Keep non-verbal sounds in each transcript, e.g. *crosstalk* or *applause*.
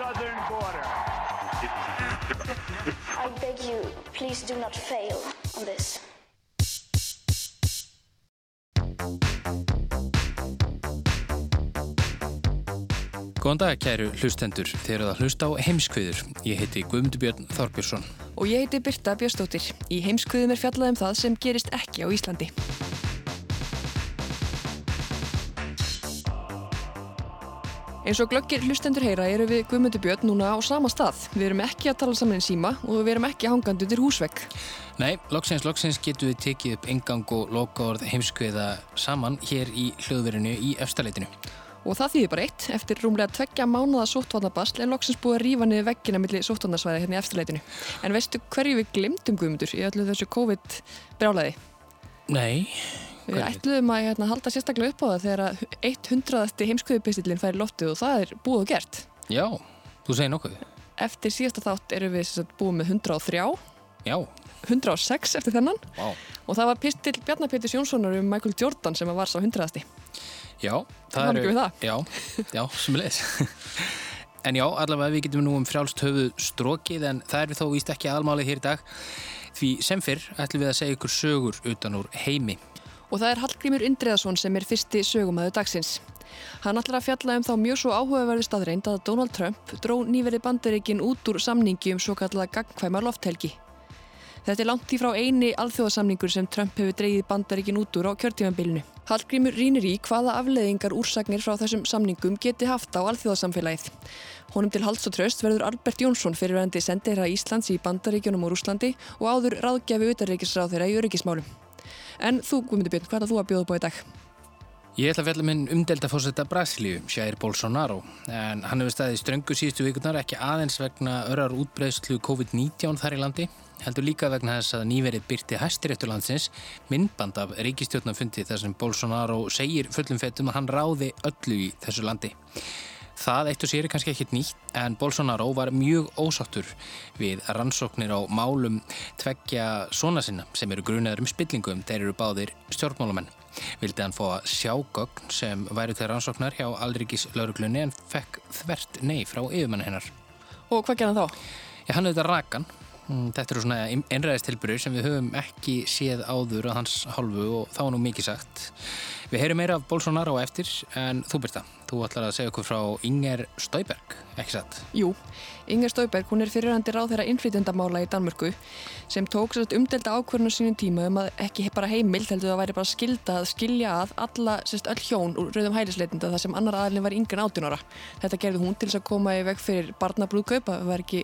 southern border. I beg you, please do not fail on this. Góðan dag, kæru hlustendur. Þeir eru að hlusta á heimskviður. Ég heiti Guðmundur Björn Þorbjörnsson. Og ég heiti Birta Björnstóttir. Í heimskviðum er fjallað um það sem gerist ekki á Íslandi. Eins og glöggir hlustendur heyra eru við Guðmundur Björn núna á sama stað. Við erum ekki að tala saman í síma og við erum ekki hangandi undir húsvegg. Nei, loksins, loksins getum við tekið upp engang og lokaord heimskviða saman hér í hljóðverinu í efstaleitinu. Og það þýðir bara eitt, eftir rúmlega tveggja mánuða sóttvarnabasl er loksins búið að rífa niður veggina millir sóttvarnasvæði hérna í eftirleitinu. En veistu hverju við glimtum guðmundur í öllu þessu COVID-brjálaði? Nei, Við ætluðum að hérna, halda sérstaklega upp á það þegar 100. heimskuðupistillin fær loftið og það er búið og gert. já, þú segir nokkuð. Eftir síðasta þátt erum við sagt, búið með 103, Já, 106 eftir þennan vá. og það var pistill Bjarnar Péturs Jónssonar um Michael Jordan sem var sá 100. Já, Það var ekki við það. Já, já, sem leið. *laughs* En já, allavega við getum nú um frjálst höfuð strókið en það er við þó víst ekki aðalmálið hér í dag. Því sem fyrr ætlum við að segja ykkur sögur utan úr heimi. Og það er Hallgrímur Indriðarsson sem er fyrsti sögumæðu dagsins. Hann ætlar að fjalla um þá mjög svo áhugaverðu staðreind að Donald Trump dró nýverið bandaríkin út úr samningi um svo kallega gagnkvæma lofthelgi. Þetta er langt í frá eini alþjóðasamningur sem Trump hefur dreigið bandaríkin út úr á kjörtímanbylnu. Hallgrímur rínir í hvaða afleðingar úrsagnir frá þessum samningum geti haft á alþjóðasamfélagið. Honum til hals og tröst verður Albert Jónsson fyrirvændi sendeira Íslands í bandaríkjunum og Rúslandi og áður ráðgjafi utarreikisráð þeirra í öryggismálum. En þú, Guðmundur Björn, hvað er þú að bjóða búið í dag? Ég ætla að fjalla minn umdelda fórsetta Brasilíu, Jair Bolsonaro, en hann hefur staðið ströngu síðustu vikunar ekki aðeins vegna örar útbreyslu COVID-19 þar í landi, heldur líka vegna þess að nýverið byrti hæstiréttur landsins myndband af ríkistjórnafundi þar sem Bolsonaro segir fullum fettum að hann ráði öllu í þessu landi. Það eitt og sér er kannski ekkit nýtt en Bolsonaro var mjög ósáttur við rannsóknir á málum tveggja svona sinna sem eru grunaður um spillingum, þeir eru báðir stjórnmálamenn. Vildi hann fá að sjá gögn sem væri til rannsóknar hjá Alrikis lauruglunni en fekk þvert nei frá yfirmann hennar. Og hvað gerði hann þá? Já, hann auðvitað rakan. Mm, Þetta eru svona einræðistilbyrður sem við höfum ekki séð áður á hans hálfu og þá nú mikið sagt. Við heyrum meira af Bolsonaro eftir en þú Birta, þú ætlar að segja okkur frá Inger Stauberg, ekki satt? Jú, Inger Stauberg, hún er fyrirhandi ráð þeirra innflytjendamála í Danmörku sem tók sérst umdelda ákvörðun á sínum tíma um að ekki bara heimild heldur það væri bara skilda að skilja að alla sérst öll hjón úr rauðum hælisleitenda þar sem annar aðalinn var yngre en 18 ára. Þetta gerði hún til þess að koma í veg fyrir barnabrúðkaup, að það var ekki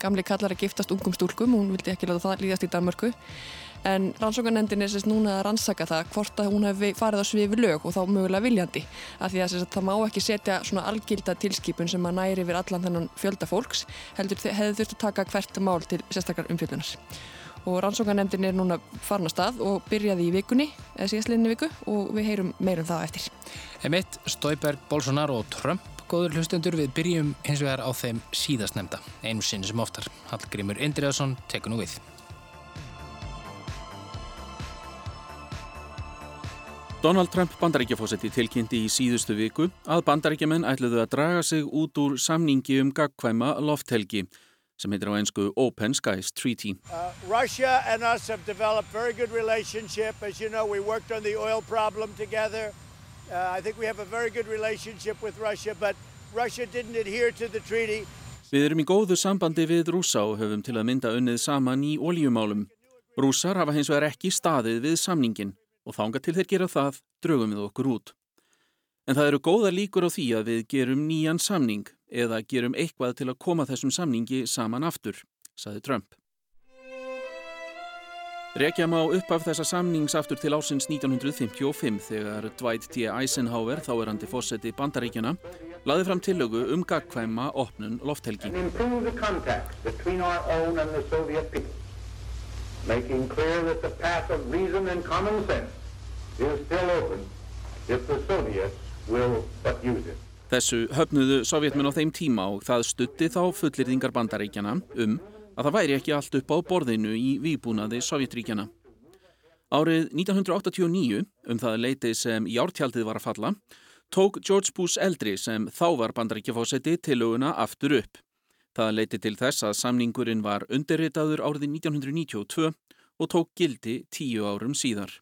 gamli kallar að giftast ungum stúlkum, hún vildi ekki láta það líðast í Danmörku. En rannsókanendin er sérst núna að rannsaka það hvort að hún hefði farið á svifi lög og þá mögulega viljandi. Af því að sérst, það má ekki setja svona algilda tilskipun sem að næri yfir allan þennan fjölda fólks, heldur hefði þurft að taka hvert mál til sérstakar umfjöldunar. Og rannsókanendin er núna farin að og byrjaði í vikunni, eða síðastliðinni viku og við heyrum meirum það eftir. Emitt, Stauberg, Bolsonaro og Trump, góður hlustendur, við byrjum hins vegar á þeim síðastnemda, einu sinni sem oftar. Hallgrímur Indriðarsson tekur nú við. Donald Trump bandaríkjafósetti tilkynnti í síðustu viku að bandaríkjaman ætluðu að draga sig út úr samningi um gagkvæma lofthelgi sem heitir á einsku Open Skies Treaty. Uh, Russia and us have developed very good relationship. As you know, we worked on the oil problem together. Uh, I think we have a very good relationship with Russia, but Russia didn't adhere to the treaty. Við erum í góðu sambandi við rúsa og höfum til að mynda unnið saman í oljumálum. Rússar hafa hins vegar ekki staðið við samningin og þanga til þeir gera það draugum við okkur út. En það eru góða líkur á því að við gerum nýjan samning eða gerum eitthvað til að koma þessum samningi saman aftur, saði Trump. Rekja má upp af þessa samnings aftur til ásins 1955 þegar Dwight D. Eisenhower, þáverandi fósetti bandaríkjana, laði fram tillögu um gagkvæma opnun lofthelgi. Making clear that the path of reason and common sense is still open if the Soviets will but use it. Þessu höfnuðu sovjetmenn á þeim tíma og það stutti þá fullirðingar bandaríkjana um að það væri ekki allt upp á borðinu í výbúnaði Sovjetríkjana. Árið 1989, um það leiti sem jártjaldið var að falla, tók George Bush eldri sem þá var bandaríkjafósetti tiluguna aftur upp. Það leiti til þess að samningurinn var undirritaður árið 1992 og tók gildi tíu árum síðar.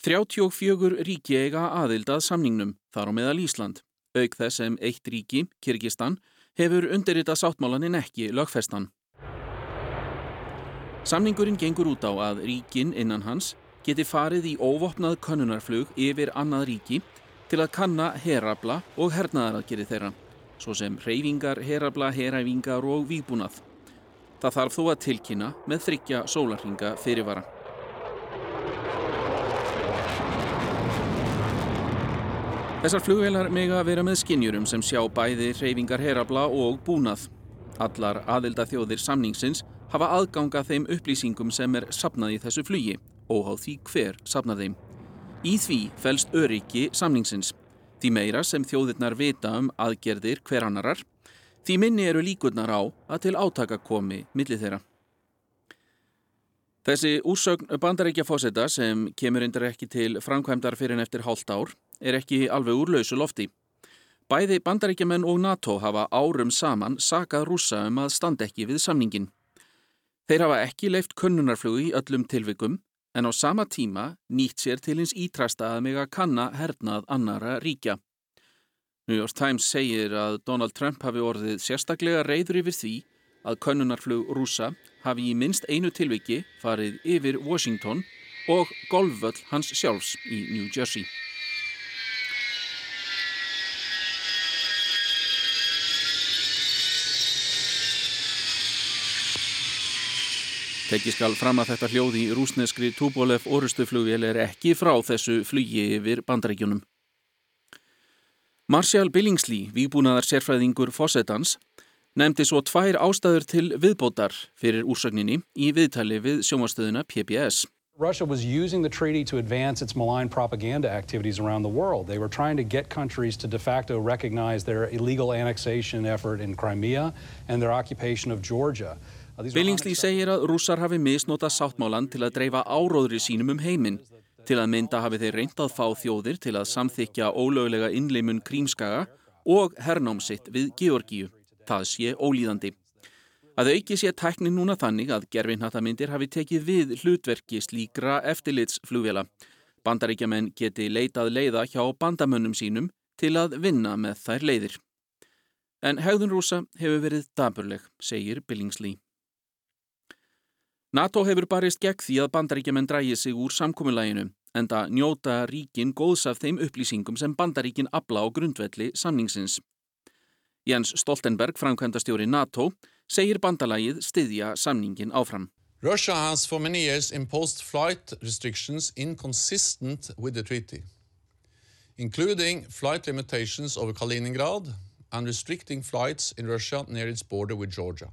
34 ríki eiga aðildað samningnum, þar á meðal Ísland. Auk þess sem eitt ríki, Kyrkistan, hefur undirritað sáttmálanin ekki lögfestan. Samningurinn gengur út á að ríkin innan hans geti farið í óvopnað könnunarflug yfir annað ríki til að kanna herabla og hernaðaraðgeri þeirra, svo sem reyfingar, herabla, heræfingar og výbúnað. Það þarf þó að tilkynna með þryggja sólarhinga fyrirvara. Þessar flugvelar mega vera með skinnjurum sem sjá bæði hreyfingar herabla og búnað. Allar aðelda þjóðir samningsins hafa aðganga þeim upplýsingum sem er sapnað í þessu flugi, óháð því hver sapnað þeim. Í því fælst öryggi samningsins. Því meira sem þjóðirnar vita um aðgerðir hver annarar, því minni eru líkurnar á að til átaka komi millið þeirra. Þessi úrsögn bandarækja fósetta sem kemur undir ekki til framkvæmdar fyrir en eftir hálft ár er ekki alveg úr lausu lofti. Bæði bandaríkjaman og NATO hafa árum saman sakað rúsa um að standa ekki við samningin. Þeir hafa ekki leift könnunarflugi í öllum tilvikum en á sama tíma nýtt sér til hins ítrasta að mig að kanna hernað annara ríkja. New York Times segir að Donald Trump hafi orðið sérstaklega reyður yfir því að könnunarflug rúsa hafi í minst einu tilviki farið yfir Washington og golfvöll hans sjálfs í New Jersey. Tekki skal fram að þetta hljóði í rúsneskri Tupolev orustuflugvél er ekki frá þessu flugi yfir bandarækjunum. Marshall Billingsley, výbúnaðar sérfræðingur Fossetans, nefndi svo tvær ástæður til viðbótar fyrir úrsögninni í viðtali við sjómastöðuna PBS. Russia was using the treaty to advance its malign propaganda activities around the world. They were trying to get countries to de facto recognize their illegal annexation effort in Crimea and their occupation of Georgia. Billingsley segir að rússar hafi misnota sáttmálan til að dreifa áróðri sínum um heiminn. Til að mynda hafi þeir reyndað fá þjóðir til að samþykja ólöglega innleimun krímskaga og hernámsitt við Georgíu. Það sé ólíðandi. Að auki sé tæknin núna þannig að gerfinhattamindir hafi tekið við hlutverki slíkra eftirlitsflugvela. Bandaríkjaman geti leitað leiða hjá bandamönnum sínum til að vinna með þær leiðir. En hegðun rúsa hefur verið daburleg, segir Billingsley. NATO hefur barist gegn því að bandaríkjaman drægi sig úr samkominnlæginu en það njóta ríkin góðs af þeim upplýsingum sem bandaríkin abla á grundvelli samningsins. Jens Stoltenberg, framkvæmdastjóri NATO, segir bandalægið styðja samningin áfram. Russia has for many years imposed flight restrictions inconsistent with the treaty, including flight limitations over Kaliningrad and restricting flights in Russia near its border with Georgia.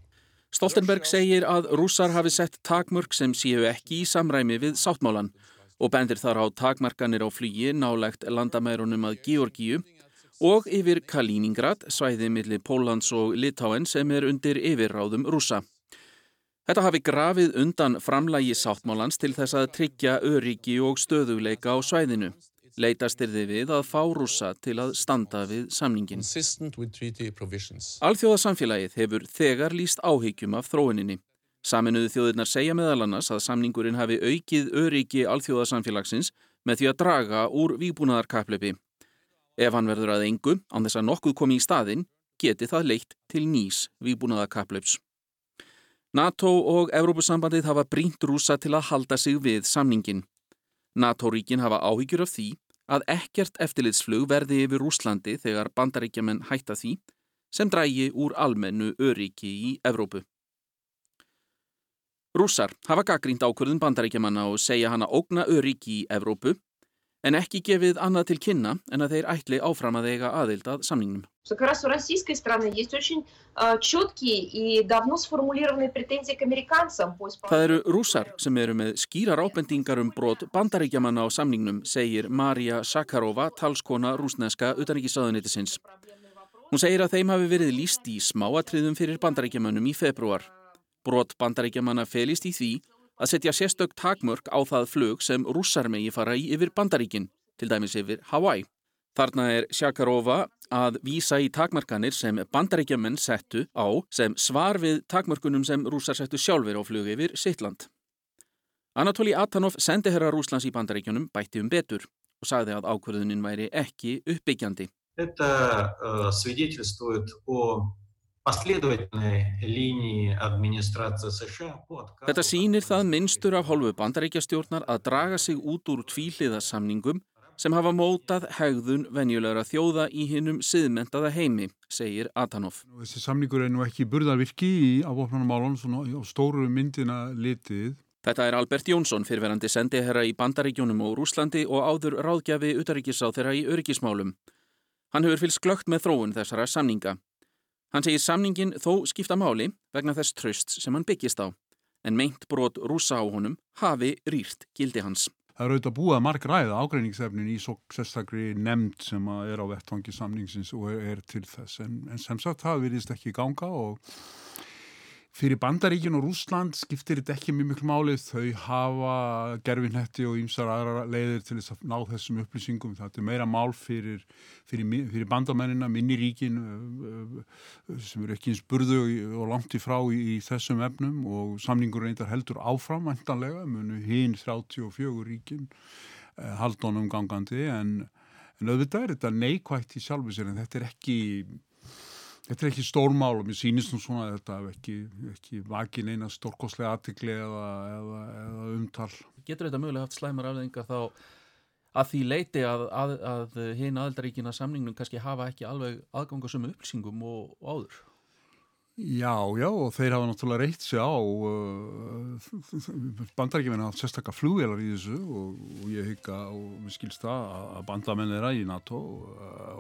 Stoltenberg segir að rússar hafi sett takmörk sem séu ekki í samræmi við sáttmálan og bendir þar á takmarkanir á flugi nálegt landamærunum að Georgíu og yfir Kaliningrad, svæðið millir Pólans og Litáen sem er undir yfirráðum rússa. Þetta hafi grafið undan framlægi sáttmálans til þess að tryggja öryggi og stöðuleika á svæðinu. Leitast er þið við að fá rúsa til að standa við samningin. Alþjóðasamfélagið hefur þegar líst áhyggjum af þróuninni. Saminuðu þjóðirnar segja meðal annars að samningurinn hafi aukið öryggi alþjóðasamfélagsins með því að draga úr výbúnaðarkaplöpi. Ef hann verður að engu, án þess að nokkuð komi í staðin, geti það leitt til nýs výbúnaðarkaplöps. NATO og Evrópusambandið hafa brínt rúsa til að halda sig við samningin. NATO-ríkin hafa áhyggjur af því að ekkert eftirlitsflug verði yfir Úslandi þegar bandaríkjaman hætta því sem drægi úr almennu öryggi í Evrópu. Rússar hafa gaggrínt ákvörðun bandaríkjamanna og segja hana ógna öryggi í Evrópu en ekki gefið annað til kynna en að þeir ætli áfram að eiga aðild að samningnum Как раз у российской страны есть очень uh, четкие и давно сформулированные претензии к американцам. Það eru rússar sem eru með skýrar ábendingar um brot bandaríkjamanna á samningnum, segir Marja Sakarova, talskona rúsneska utanrikiðsáðunitisins. Hún segir að þeim hafi verið líst í smáatriðum fyrir bandaríkjamannum í februar. Brot bandaríkjamanna felist í því að setja sérstök takmörk á það flug sem rússar megi fara í yfir bandaríkin, til dæmis yfir Hawaii. Þarna er Sjakarova að vísa í takmarkanir sem bandarækjumenn settu á sem svar við takmarkunum sem rúsar settu sjálfur á flug yfir Sittland. Anatoli Atanov sendi herra Rúslands í bandarækjunum bætti um betur og sagði að ákvörðunin væri ekki uppbyggjandi. Þetta uh, sviðitilstuður og Þetta sýnir það minnstur af hálfu bandaríkjastjórnar að draga sig út úr tvíliðarsamningum sem hafa mótað hegðun venjulegra þjóða í hinnum siðmentaða heimi, segir Atanov. Þessi samningur er nú ekki burðarvirki í afvopnarmálun, svona á stóru myndina litið. Þetta er Albert Jónsson, fyrverandi sendiherra í Bandaríkjónum og Rúslandi og áður ráðgjafi utaríkisá þeirra í öryggismálum. Hann hefur fylgst glögt með þróun þessara samninga. Hann segir samningin þó skipta máli vegna þess tröst sem hann byggist á, en meint brot rúsa á honum hafi rýrt gildi hans. Það er auðvitað búið að marg ræða ágreiningsefnin í sérstakri nefnd sem er á vettvangi samningsins og er, er til þess. En, en sem sagt það virðist ekki ganga og fyrir Bandaríkin og Rúsland skiptir þetta ekki mjög miklu málið. Þau hafa gerfinhetti og ýmsar aðra leiðir til þess að ná þessum upplýsingum. Það er meira mál fyrir, fyrir, fyrir bandamennina, minni ríkin sem eru ekki eins burðu og langt í frá í, þessum efnum og samningur reyndar heldur áfram vantanlega, munu hinn 34 ríkin haldunum gangandi en, en auðvitað er þetta neikvægt í sjálfu sér en þetta er ekki Þetta er ekki stórmál og mér sýnist nú svona að þetta ekki, ekki vakin eina stórkoslega aðtikli eða, eða, eða umtal. Getur þetta mögulega haft slæmar afleðingar þá að því leiti að, að, að hinn aðeldaríkina samningnum kannski hafa ekki alveg aðgangasum upplýsingum og, og áður? Já, já og þeir hafa náttúrulega reytt sig á uh, bandaríkjuminn hafa sérstakka flugvelar í þessu og, og ég hygga og mér skilst það að bandamenn er að í NATO og,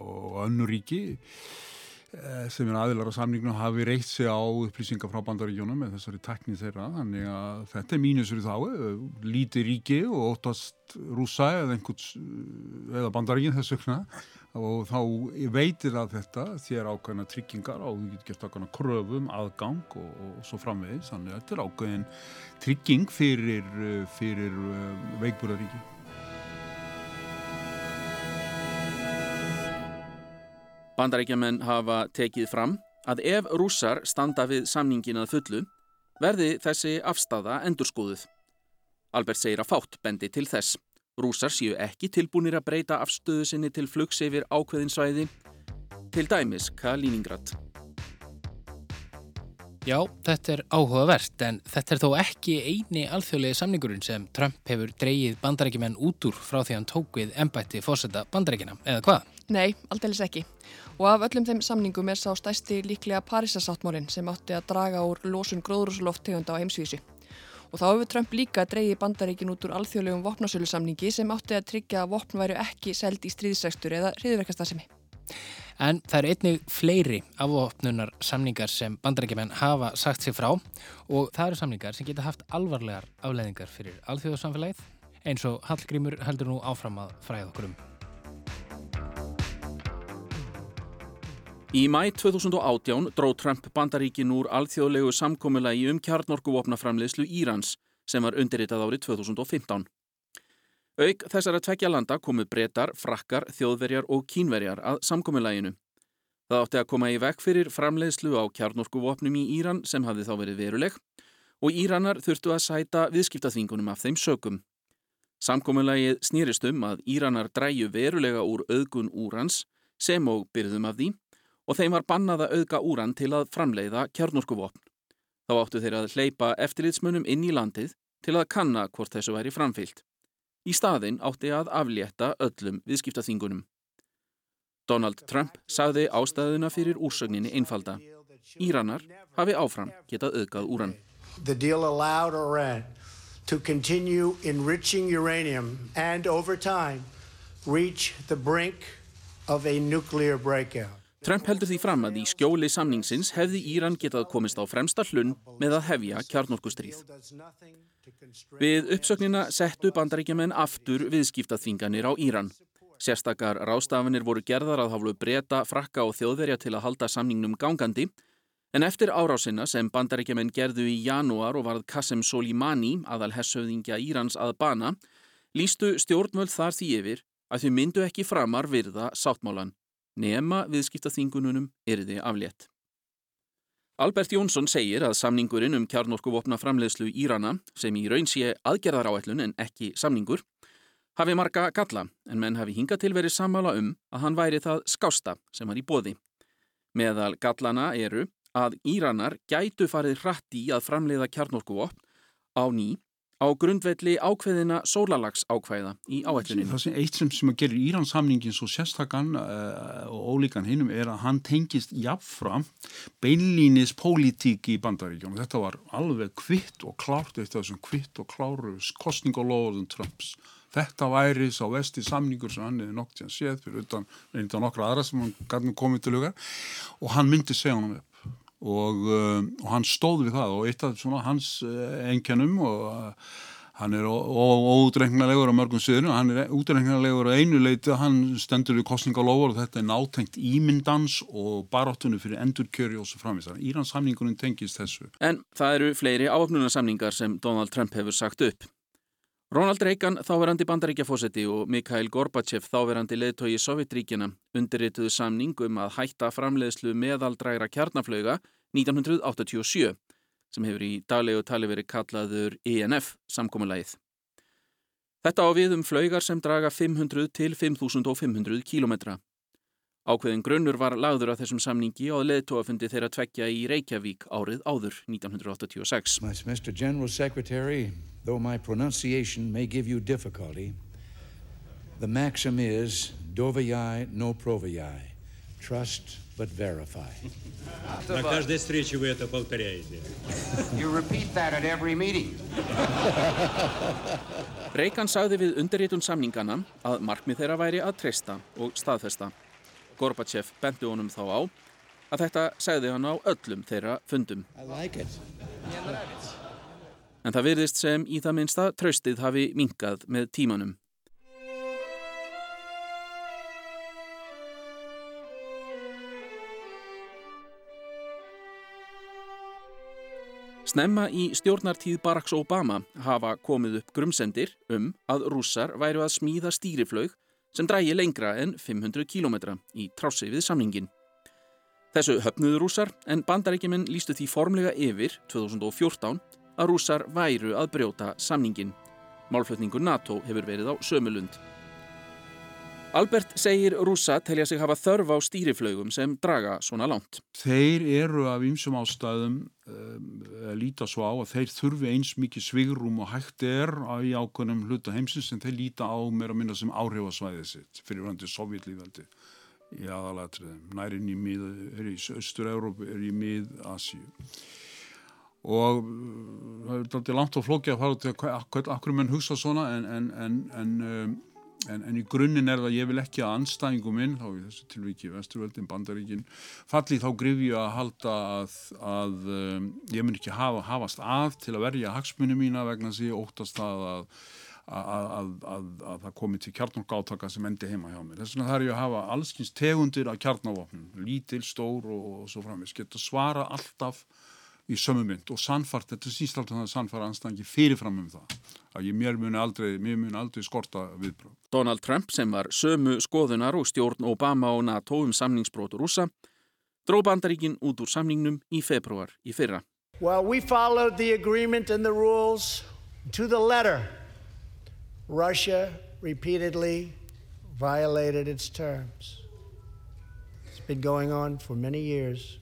og önnu ríki sem er aðilar á samningnum hafi reytt sig á upplýsingar frá bandaríkjónum með þessari tekni þeirra. Þannig að þetta er mínusur í þá lítið ríki og óttast rúsa eða einhvers eða bandaríkin þess vegna. Og þá veitir að þetta þér ákveðina tryggingar og þú getur gert ákveðina kröfum, aðgang og, og svo framvegis. Þannig að þetta er ákveðin trygging fyrir, fyrir veikbúraríki Bandarækjaman hafa tekið fram að ef rússar standa við samningin að fullu verði þessi afstafa endurskóðuð. Albert segir að fátt bendi til þess. Rússar séu ekki tilbúinir að breyta afstöðu sinni til flugs yfir ákveðinsvæði, til dæmis Kaliningrad. Já, þetta er áhugavert en þetta er þó ekki eini alþjóðlega samningurinn sem Trump hefur dreyið bandarækjumenn út úr frá því hann tók við ennbætti fórsetta bandarækjuna, eða hvað? Nei, aldeilis ekki. Og af öllum þeim samningum er sá stæsti líklega Parísasáttmólinn sem átti að draga úr losun gróðrúslofttegunda á heimsvísi. Og þá hefur Trump líka dreyið bandarækin út úr alþjóðlegum vopnasölusamningi sem átti að tryggja að vopn væru ekki seld í stríðsækstur eða hriðverkastasemi. En það eru einnig fleiri afvopnunar samningar sem bandarækjumenn hafa sagt sér frá og það eru samningar sem geta haft alvarlegar afleðingar fyrir alþjóðarsamfélagið eins og Hallgrímur heldur nú áfram að fræða okkur um. Í mæ 2018 dró Trump bandaríkin úr alþjóðlegu samkommulagi um kjarnorkuvopnaframleðslu Írans sem var undirritað árið 2015. Auk þessara tvekja landa komu breytar, frakkar, þjóðverjar og kínverjar að samkominnlæginu. Það átti að koma í vekk fyrir framleiðslu á kjarnorkuvopnum í Íran sem hafði þá verið veruleg og Íranar þurftu að sæta viðskiptaþvingunum af þeim sökum. Samkominnlægið snýrist um að Íranar dræju verulega úr auðgun úrans sem og byrðum af því og þeim var bannað að auðga úran til að framleiða kjarnorkuvopn. Þá áttu þeir að hleypa eftirlitsmunum inn í landið til að kanna hvort þessu væri framfyllt. Í staðin átti að aflétta öllum viðskiptaþingunum. Donald Trump sagði ástæðuna fyrir úrsögninni einfalda. Íranar hafi áfram getað auðgað úran. The deal allowed Iran to continue enriching uranium and over time reach the brink of a nuclear breakout. Trump heldur því fram að í skjóli samningsins hefði Íran getað komist á fremsta hlunn með að hefja kjarnorkustríð. Við uppsöknina settu bandaríkjaman aftur viðskiptaþvinganir á Íran. Sérstakar rástafinir voru gerðar að haflu breyta, frakka og þjóðverja til að halda samningnum gangandi en eftir árásina sem bandaríkjaman gerðu í janúar og varð Qasem Soleimani, aðal hessauðingja Írans að bana, lístu stjórnvöld þar því yfir að þau myndu ekki framar virða sáttmálan nema viðskiptaþingununum erði aflétt. Albert Jónsson segir að samningurinn um kjarnorkuvopna framleiðslu Írana, sem í raun sé aðgerðar áætlun en ekki samningur, hafi marga galla en menn hafi hinga til verið sammála um að hann væri það skásta sem var í bóði. Meðal gallana eru að Íranar gætu farið hratt í að framleiða kjarnorkuvopn á ný á grundvelli ákveðina sólalags ákveða í áætluninu. Það sem eitt sem, sem gerir Íransamningin svo sérstakann uh, og ólíkan hinnum er að hann tengist jafnfram beinlínis pólitík í bandaríkjónum. Þetta var alveg kvitt og klárt eftir þessum kvitt og kláru kostningalóðum Trumps. Þetta væri sá vesti samningur sem hann hefði nokt í hann séð fyrir utan, utan nokkra aðra sem hann gæti komið til hugar og hann myndi segja hann upp og, uh, og hann stóð við það og eitt af svona hans uh, engjannum og uh, hann er ódreiknarlegur á mörgum sviðinu, hann er údreiknarlegur á einu leiti, hann stendur við kostningalofur og þetta er nátengt ímyndans og baráttunni fyrir endurkjöri og svo framvísar. Írans samningunum tengist þessu. En það eru fleiri áöfnunarsamningar sem Donald Trump hefur sagt upp. Ronald Reagan, þáverandi bandaríkjafósetti og Mikhail Gorbachev, þáverandi leðtói í Sovjetríkjana, undirrituðu samning um að hætta framleiðslu meðaldrægra kjarnaflöga 1987, sem hefur í daglegu tali verið kallaður ENF samkominnlægið. Þetta á við um flögar sem draga 500 til 5500 kílometra. Ákveðin grunnur var lagður að þessum samningi og leðtóafundi þeirra tveggja í Reykjavík árið áður 1986 Mr. General Secretary, though my pronunciation may give you difficulty, the maxim is dovayai no provayai, trust but verify. *laughs* На каждой встрече вы это повторяете. *laughs* You repeat that at every meeting. *laughs* Reagan sagði við undirritun samningana að markmið þeirra væri að treysta og staðfesta. Gorbachev benti honum þá á að þetta segði hann á öllum þeirra fundum. Like en það virðist sem í það minnsta tröstið hafi minkað með tímanum. Snemma í stjórnartíð Baracks Obama hafa komið upp grumsendir um að rússar væru að smíða stýriflaug sem drægi lengra en 500 km í trássi við samningin. Þessu höfnuðu rússar en bandarækjuminn lístu því formlega yfir 2014 að rússar væru að brjóta samningin. Málflutningur NATO hefur verið á sömulund. Albert segir rússa telja sig hafa þörf á stýriflaugum sem draga svona langt. Þeir eru af ýmsum ástæðum um, að líta svo á að þeir þurfi eins mikið svigrum og hægt er í ákveðnum hluta heimsins sem þeir líta á meira að minna sem áhrifasvæðið sitt fyrir röndi sovjetlíðaldi í aðalatriðum. Nærin í mið, er í Östur-Európu, er í mið-Asíu og uh, það er alltaf langt og flókið að fara til að akkur menn hugsa svona en, en, en, en um, í grunninn er það að ég vil ekki að anstæðingum minn, þá í þessu tilviki Vesturveldin, Bandaríkin, falli þá grif ég að halda að, að um, ég mun ekki hafa, hafast að til að verja hagsmunni mína vegna þess að ég óttast það að, að, að það komi til kjarnarkátaka sem endi heima hjá mér. Þess vegna þarf ég að hafa allskynst tegundir af kjarnavopnum, lítil, stór og, og svo framins. Geta svara alltaf í sömu mynd og sannfart, þetta síst alltaf það sannfara anstæðingi fyrirfram um það að ég mér muni aldrei, mér muni aldrei skorta viðbröð. Donald Trump sem var sömu skoðunar og stjórn Obama og NATO um samningsbrótur rúsa dró bandaríkin út úr samningnum í februar í fyrra. Well, we followed the agreement and the rules to the letter. Russia repeatedly violated its terms. It's been going on for many years.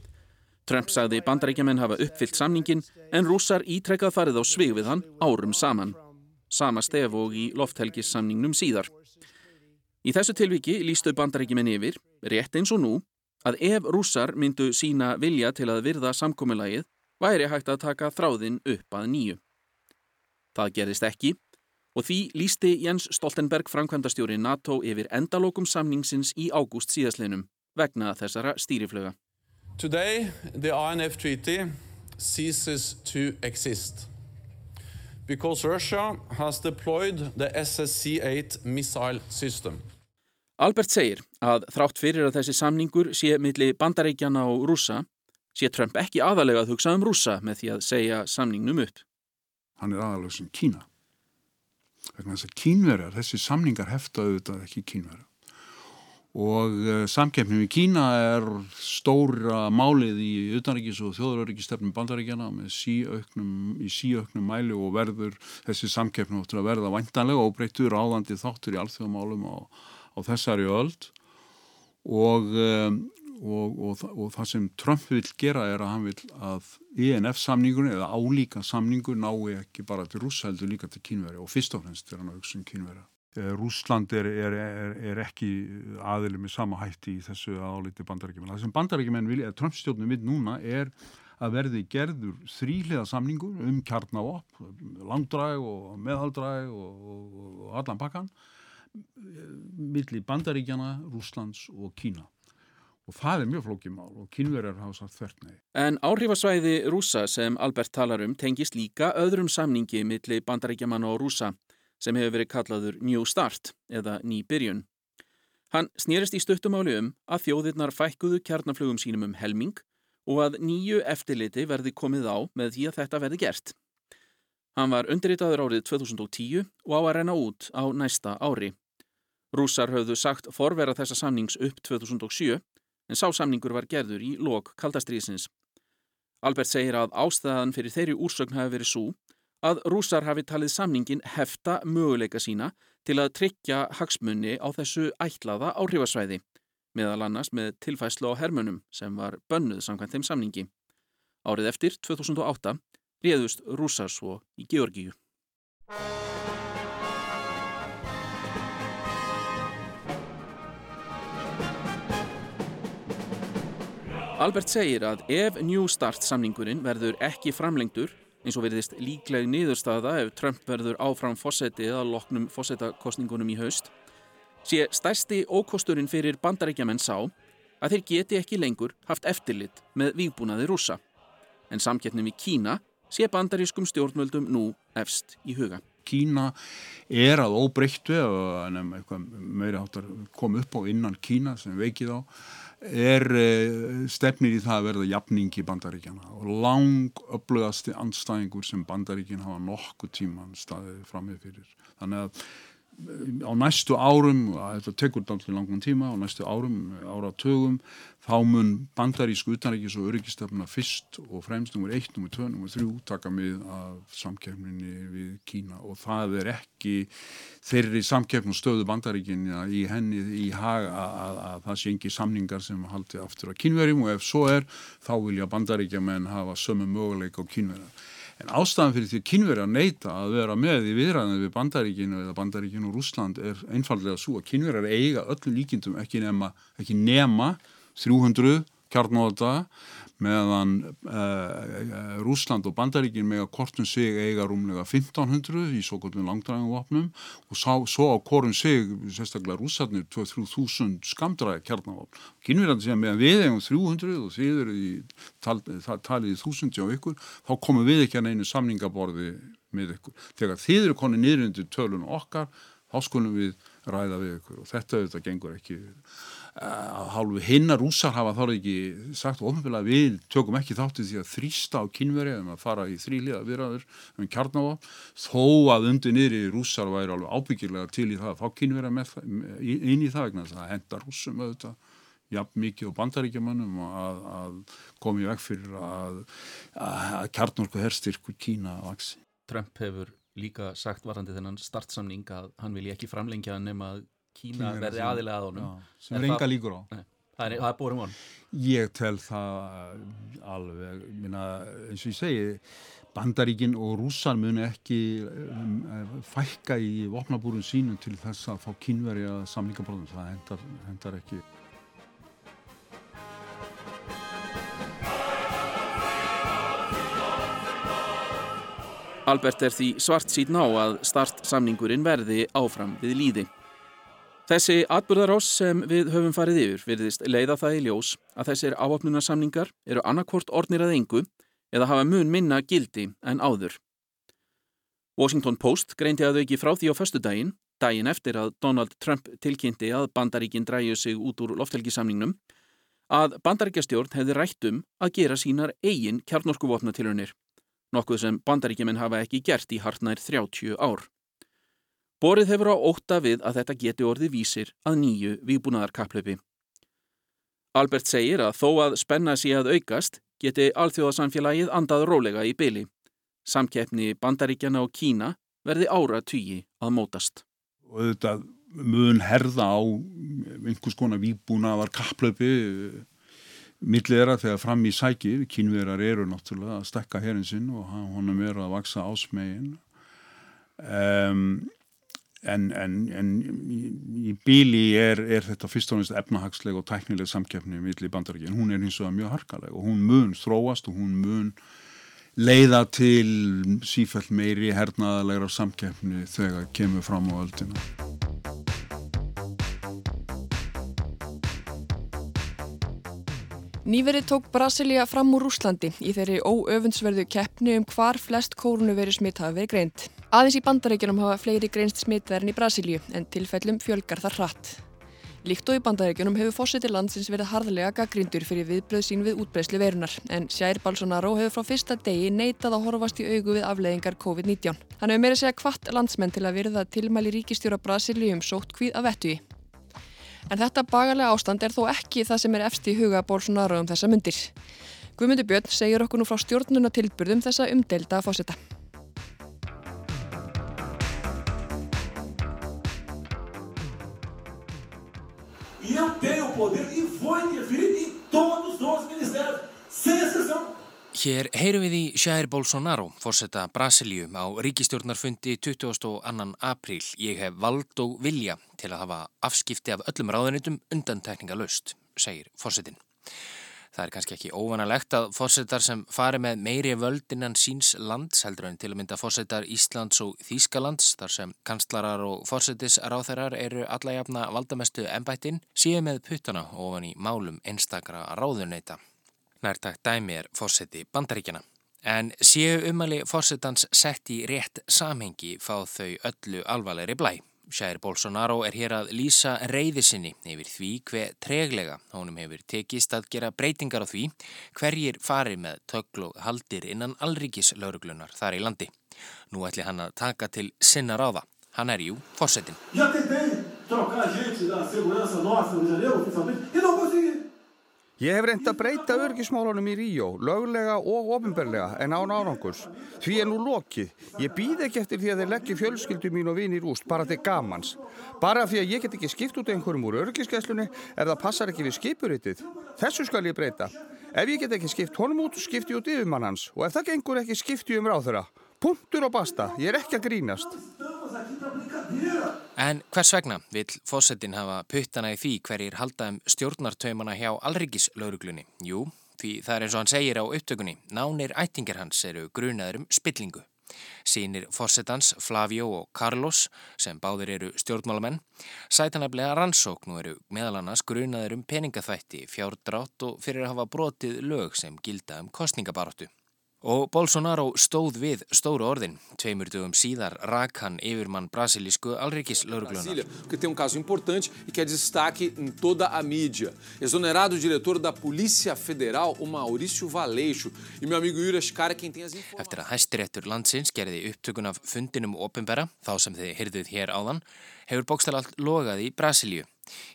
Trump sagði bandaríkjaman hafa uppfyllt samningin en rússar ítrekkað farið á svig við hann árum saman. Sama stef og í lofthelgissamningnum síðar. Í þessu tilviki lístu bandaríkjaman yfir, rétt eins og nú, að ef rússar myndu sína vilja til að virða samkominnlægið væri hægt að taka þráðin upp að nýju. Það gerist ekki og því lísti Jens Stoltenberg framkvæmdastjóri NATO yfir endalokum samningsins í ágúst síðaslinum vegna þessara stýriflöga. Today the INF treaty ceases to exist because Russia has deployed the SSC-8 missile system. Albert segir að þrátt fyrir að þessi samningur sé milli bandaríkjana og rúsa sé Trump ekki aðalega að hugsa um rúsa með því að segja samningnum upp. Hann er aðalega sem Kína. Vegna þess að kínverjar, þessi samningar hefta auðvitað ekki kínverjar. Og uh, samkeppnum í Kína er stóra málið í utanríkis og þjóðuröryggistefnum bandaríkjana með síauknum, í síauknum mæli og verður þessi samkeppnum áttur að verða vantanlega og breytur áðandi þáttur í alþjóðamálum á á þessari öld og, um, og, og, og það sem Trump vil gera er að hann vil að INF samningur eða álíka samningur nái ekki bara til rúsa heldur líka til kínveri og fyrst og fremst er hann að hugsa um kínveri. Eh, Rúsland er, er, er, er ekki aðili með sama hætti í þessu álíti bandarækjumenn. Það sem bandarækjumenn vilja, Trump stjórnum við núna er að verði gerður þrýliða samningur um kjarnavopp, langdræg og meðaldræg og, og allan pakkan milli Bandaríkjana, Rúslands og Kína. Og það er mjög flókimál og kynverjar hafa sagt þvert nei. En áhrifasvæði rúsa sem Albert talar um tengist líka öðrum samningi milli bandaríkjaman og rúsa sem hefur verið kallaður New Start eða Ný Byrjun. Hann snýrist í stuttumáli um að þjóðirnar fækkuðu kjarnaflugum sínum um helming og að nýju eftirliti verði komið á með því að þetta verði gert. Hann var undirritaður árið 2010 og á að renna út á næsta ári. Rússar höfðu sagt forvera þessa samnings upp 2007 en sá samningur var gerður í lok kaldastriðsins. Albert segir að ástæðan fyrir þeirri úrsögn hafi verið svo að rússar hafi talið samningin hefta möguleika sína til að tryggja hagsmunni á þessu ætlaða áhrifasvæði, meðal annars með tilfæslu á hermunum sem var bönnuð samkvæmt þeim samningi. Árið eftir, 2008, réðust rússar svo í Georgíu. Albert segir að ef New Start samningurinn verður ekki framlengdur, eins og verðist líkleg niðurstaða ef Trump verður áfram fósetti eða loknum fósettakostningunum í haust, sé stærsti ókosturinn fyrir bandarækjaman sá að þeir geti ekki lengur haft eftirlit með výbúnaði rúsa. En samkettnum í Kína sé bandarískum stjórnvöldum nú efst í huga. Kína er að óbreyttu en meiri áttar kom upp á innan Kína sem veikið á er uh, stefnir í það að verða jafningi bandaríkjana og lang upplöðasti andstæðingur sem bandaríkin hafa nokkuð tíman staðið framið fyrir. Þannig að á næstu árum, þetta tekur alltaf langan tíma, á næstu árum, áratögum, þá mun bandarísku utanríkis og öryggistefna fyrst og fremst nummer 1, nummer 2, nummer 3 taka mið af samkefninni við Kína og það er ekki þeirri samkefn og stöðu bandaríkinja í henni í haga að, að, að það sé engi samningar sem haldi aftur á kínverjum og ef svo er, þá vilja bandaríkjamenn hafa sömu möguleik á kínverja. En ástæðan fyrir því að neyta að vera með í viðræðinu við bandaríkinu eða bandaríkinu og Rúsland er einfallega svo að kynveri að eiga öllu líkindum ekki nema, ekki nema 300 kjarnóta meðan uh, Rúsland og Bandaríkin með að kortum sig eiga rúmlega 1500 í svo kvöldum langdræðum vopnum og sá, svo á kortum sig sérstaklega rússarnir 2-3.000 skamdræði kjarnavopn. Kynverðan segja meðan við eigum 300 og þið eru í tal, talið í þúsundi á ykkur þá komum við ekki að neinu samningaborði með ykkur. Þegar þið eru konið niður undir tölun okkar þá skulum við ræða við ykkur og þetta auðvitað gengur ekki að hálfu hinnar rúsar hafa þá ekki sagt ofinfélag við tökum ekki þáttið því að þrýsta á kynveri um að fara í þrýliða viðræður um kjarnáa þó að undir niðri rúsar væri alveg ábyggilega til í það að fá kynveri inn í það vegna þess að henda rúsum auðvitað jafn mikið og bandaríkjamannum að, að komi vekk fyrir að, að kjarnorku herstyrkur Kína vaksi. Trump hefur líka sagt varandi þennan startsamning að hann vilji ekki framlengja nema að Kína verði aðilega að honum. Já, sem er enga líkur á. Nei, það er, er bórum von. Ég tel það alveg minna, eins og ég segi bandaríkin og rússar muni ekki um, fækka í vopnabúrun sínum til þess að fá kynveri að samlingabróðum, það hendar, hendar ekki. Albert er því svart síðan á að startsamningurinn verði áfram við líði. Þessi atbyrðarás sem við höfum farið yfir virðist leiða það í ljós að þessir áopnunarsamningar eru annarkvort ornir að engu eða hafa mun minna gildi en áður. Washington Post greindi að auki frá því á förstu daginn, daginn eftir að Donald Trump tilkynnti að bandaríkinn dræju sig út úr lofthelgisamningnum, að bandaríkjastjórn hefði rætt um að gera sínar eigin kjarnorkuvopnatilunir nokkuð sem bandaríkjumenn hafa ekki gert í hartnær 30 ár. Borið hefur á óta við að þetta geti orði vísir að nýju výbúnaðarkaplöpi. Albert segir að þó að spenna sig að aukast geti alþjóðasamfélagið andað rólega í byli. Samkeppni bandaríkjana og Kína verði ára tugi að mótast. Og þetta mun herða á einhvers konar výbúnaðar kaplöpi Millið er að þegar fram í sækið, kynverar eru náttúrulega að stekka herrin sinn og honum eru að vaksa ásmegin. Um, en, en, en í, í bíli er, er þetta fyrst og næst efnahagsleg og tæknileg samkeppni millir bandaríkinn. Hún er hins vegar mjög harkaleg og hún mun þróast og hún mun leiða til sífælt meiri hernaðalegra samkeppni þegar kemur fram á öldina. Nýverið tók Brasilia fram úr Úslandi í þeirri óöfundsverðu keppni um hvar flest kórnuveri smitt hafa verið greint. Aðeins í bandaríkjunum hafa fleiri greinst smittverðin í Brasilíu en tilfellum fjölgar þar hratt. Líkt og í bandaríkjunum hefur fósiti landsins verið harðlega gaggrindur fyrir viðbröð sín við útbreyslu verunar en Sjær Balsonaro hefur frá fyrsta degi neitað að horfast í augu við afleðingar COVID-19. Hann hefur meira segja hvart landsmenn til að virða tilmæli ríkistjóra Brasilíu um sótt hvíð af vettuði. En þetta bagalega ástand er þó ekki það sem er efst í huga Bolsonaro um þessa myndir. Guðmundur Björn segir okkur nú frá stjórnuna tilbyrðum þessa umdelda að fósita. Poder e vou interferir em todos os ministérios, sem exceção. Hér heyrum við í Jair Bolsonaro, fórsetta Brasilíu á ríkistjórnarfundi 22. apríl. Ég hef vald og vilja til að hafa afskipti af öllum ráðunitum undantekninga löst, segir fórsetin. Það er kannski ekki óvanalegt að fórsetar sem fari með meiri völd innan síns lands heldur en til að mynda fórsetar Íslands og Þýskalands þar sem kanslarar og fórsetisráþerar eru alla jafna valdamestu ennbættin síðan með puttana ofan í málum einstakra ráðuneyta. Nærtakt dæmi er fórseti bandaríkjana. En séu umali fórsetans sett í rétt samhengi fá þau öllu alvarleiri blæ. Sjæri Bolsonaro er hér að lýsa reyðisinni yfir því hver treglega honum hefur tekist að gera breytingar á því hverjir fari með tökl og haldir innan allríkis lauruglunar þar í landi. Nú ætli hann að taka til sinna ráða. Hann er jú fórsetin. Já, tentei trocar gente da segurança nossa no Janeiro, oficialmente, e não. Ég hef reynd að breyta örgismálunum í Ríó, löglega og ofinberlega en án árangurs. Því er nú lokið. Ég býð ekki eftir því að þeir leggja fjölskyldu mín og vini í rúst bara til gamans. Bara því að ég get ekki skipt út einhverjum úr örgiskesslunni ef það passar ekki við skipuritið. Þessu skal ég breyta. Ef ég get ekki skipt honum út, skipti út yfirmann hans og ef það gengur ekki, skipti um ráð þeirra. Punktur og basta. Ég er ekki að grínast. En hvers vegna vil fósettin hafa puttana í því hverjir halda um stjórnartaumana hjá allrikislauruglunni? Jú, því það er eins og hann segir á upptökunni, nánir ættingar hans eru grunaður um spillingu. Sýnir fórsetans Flavio og Carlos, sem báðir eru stjórnmálamenn, sætanablega rannsókn og eru meðal annars grunaður um peningaþvætti, fjárdrátt og fyrir að hafa brotið lög sem gilda um kostningabaróttu. Og Bolsonaro stóð við stóru orðin. Tveimur dögum síðar rak hann yfirmann brasilísku alríkislauruglunar. Porque tem um caso importante e que é destaque em toda a mídia. Exonerado o diretor da Polícia Federal, o Maurício Valeixo. E meu amigo Júri Ascara quem tem as informações. Eftir að hæstiréttur landsins gerði upptökun af fundinum ofinbera, þá sem þið hyrðuð hér áðan, hefur bókstæl allt logað í Brasilíu.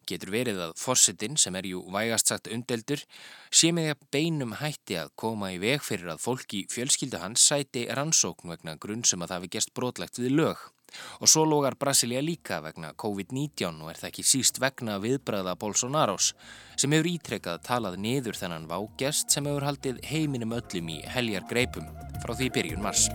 Getur verið að forsetin, sem er jú vægast sagt umdeldur, sé með því að beinum hætti að koma í veg fyrir að fólk í fjölskyldu hans sæti rannsókn vegna grunn sem að það hefði gert brotlegt við lög. Og svo logar Brasilia líka vegna COVID-19 og er það ekki síst vegna viðbræða Bolsonaros sem hefur ítrekkað talað niður þennan vágjast sem hefur haldið heiminum öllum í heljar greipum frá því byrjun mars.